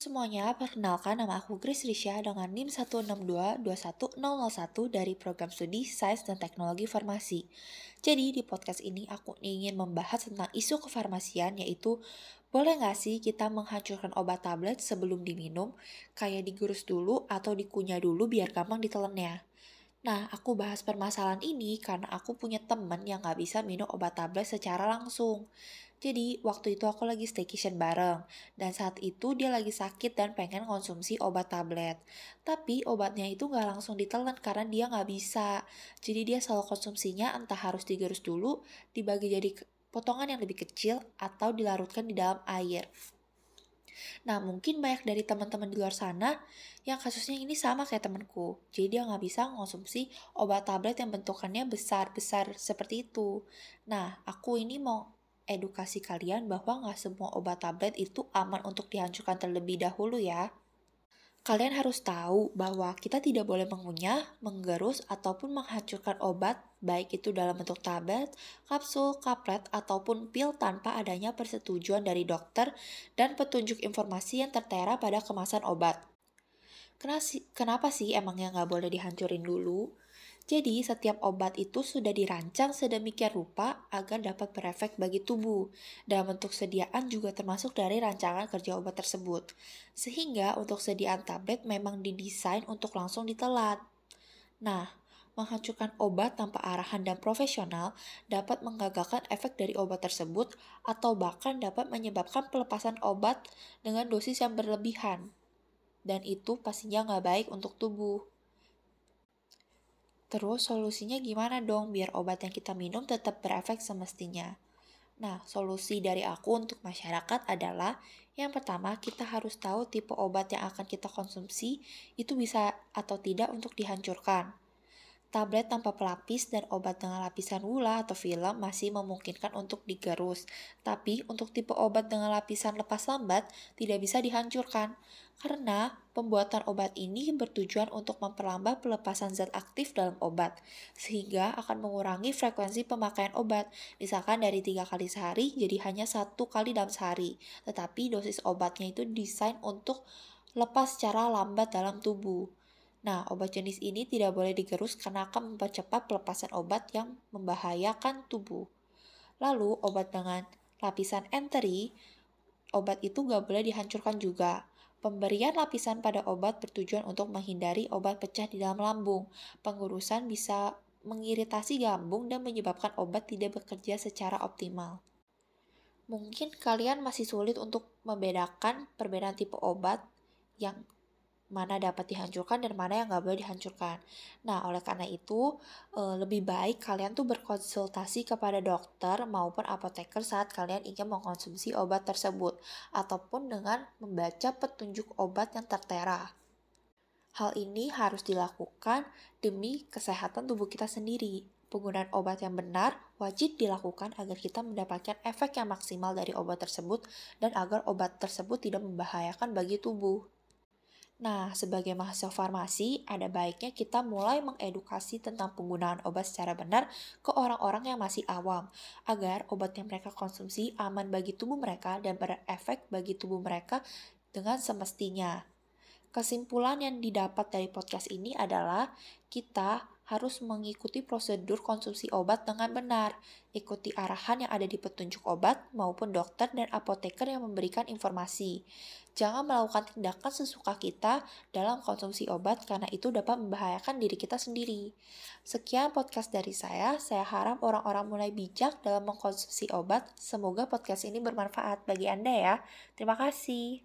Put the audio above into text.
Semuanya, perkenalkan nama aku Grace Risha dengan NIM 162-21001 dari program studi Sains dan Teknologi Farmasi. Jadi, di podcast ini aku ingin membahas tentang isu kefarmasian yaitu boleh nggak sih kita menghancurkan obat tablet sebelum diminum, kayak digerus dulu atau dikunyah dulu biar gampang ditelennya. Nah, aku bahas permasalahan ini karena aku punya temen yang nggak bisa minum obat tablet secara langsung. Jadi, waktu itu aku lagi staycation bareng, dan saat itu dia lagi sakit dan pengen konsumsi obat tablet. Tapi obatnya itu nggak langsung ditelan karena dia nggak bisa. Jadi dia selalu konsumsinya entah harus digerus dulu, dibagi jadi potongan yang lebih kecil, atau dilarutkan di dalam air. Nah, mungkin banyak dari teman-teman di luar sana yang kasusnya ini sama kayak temanku. Jadi dia nggak bisa mengonsumsi obat tablet yang bentukannya besar-besar seperti itu. Nah, aku ini mau edukasi kalian bahwa nggak semua obat tablet itu aman untuk dihancurkan terlebih dahulu ya. Kalian harus tahu bahwa kita tidak boleh mengunyah, menggerus, ataupun menghancurkan obat, baik itu dalam bentuk tablet, kapsul, kaplet, ataupun pil tanpa adanya persetujuan dari dokter dan petunjuk informasi yang tertera pada kemasan obat. Kenapa sih emangnya nggak boleh dihancurin dulu? Jadi, setiap obat itu sudah dirancang sedemikian rupa agar dapat berefek bagi tubuh. Dalam bentuk sediaan juga termasuk dari rancangan kerja obat tersebut. Sehingga untuk sediaan tablet memang didesain untuk langsung ditelan. Nah, menghancurkan obat tanpa arahan dan profesional dapat menggagalkan efek dari obat tersebut atau bahkan dapat menyebabkan pelepasan obat dengan dosis yang berlebihan. Dan itu pastinya nggak baik untuk tubuh. Terus solusinya gimana dong biar obat yang kita minum tetap berefek semestinya? Nah, solusi dari aku untuk masyarakat adalah yang pertama kita harus tahu tipe obat yang akan kita konsumsi itu bisa atau tidak untuk dihancurkan. Tablet tanpa pelapis dan obat dengan lapisan gula atau film masih memungkinkan untuk digerus, tapi untuk tipe obat dengan lapisan lepas lambat tidak bisa dihancurkan, karena pembuatan obat ini bertujuan untuk memperlambat pelepasan zat aktif dalam obat, sehingga akan mengurangi frekuensi pemakaian obat, misalkan dari tiga kali sehari jadi hanya satu kali dalam sehari, tetapi dosis obatnya itu desain untuk lepas secara lambat dalam tubuh. Nah, obat jenis ini tidak boleh digerus karena akan mempercepat pelepasan obat yang membahayakan tubuh. Lalu, obat dengan lapisan enteri, obat itu nggak boleh dihancurkan juga. Pemberian lapisan pada obat bertujuan untuk menghindari obat pecah di dalam lambung. Pengurusan bisa mengiritasi lambung dan menyebabkan obat tidak bekerja secara optimal. Mungkin kalian masih sulit untuk membedakan perbedaan tipe obat yang mana dapat dihancurkan dan mana yang nggak boleh dihancurkan. Nah, oleh karena itu, eh, lebih baik kalian tuh berkonsultasi kepada dokter maupun apoteker saat kalian ingin mengkonsumsi obat tersebut, ataupun dengan membaca petunjuk obat yang tertera. Hal ini harus dilakukan demi kesehatan tubuh kita sendiri. Penggunaan obat yang benar wajib dilakukan agar kita mendapatkan efek yang maksimal dari obat tersebut dan agar obat tersebut tidak membahayakan bagi tubuh. Nah, sebagai mahasiswa farmasi, ada baiknya kita mulai mengedukasi tentang penggunaan obat secara benar ke orang-orang yang masih awam, agar obat yang mereka konsumsi aman bagi tubuh mereka dan berefek bagi tubuh mereka dengan semestinya. Kesimpulan yang didapat dari podcast ini adalah kita harus mengikuti prosedur konsumsi obat dengan benar. Ikuti arahan yang ada di petunjuk obat maupun dokter dan apoteker yang memberikan informasi. Jangan melakukan tindakan sesuka kita dalam konsumsi obat karena itu dapat membahayakan diri kita sendiri. Sekian podcast dari saya. Saya harap orang-orang mulai bijak dalam mengkonsumsi obat. Semoga podcast ini bermanfaat bagi Anda ya. Terima kasih.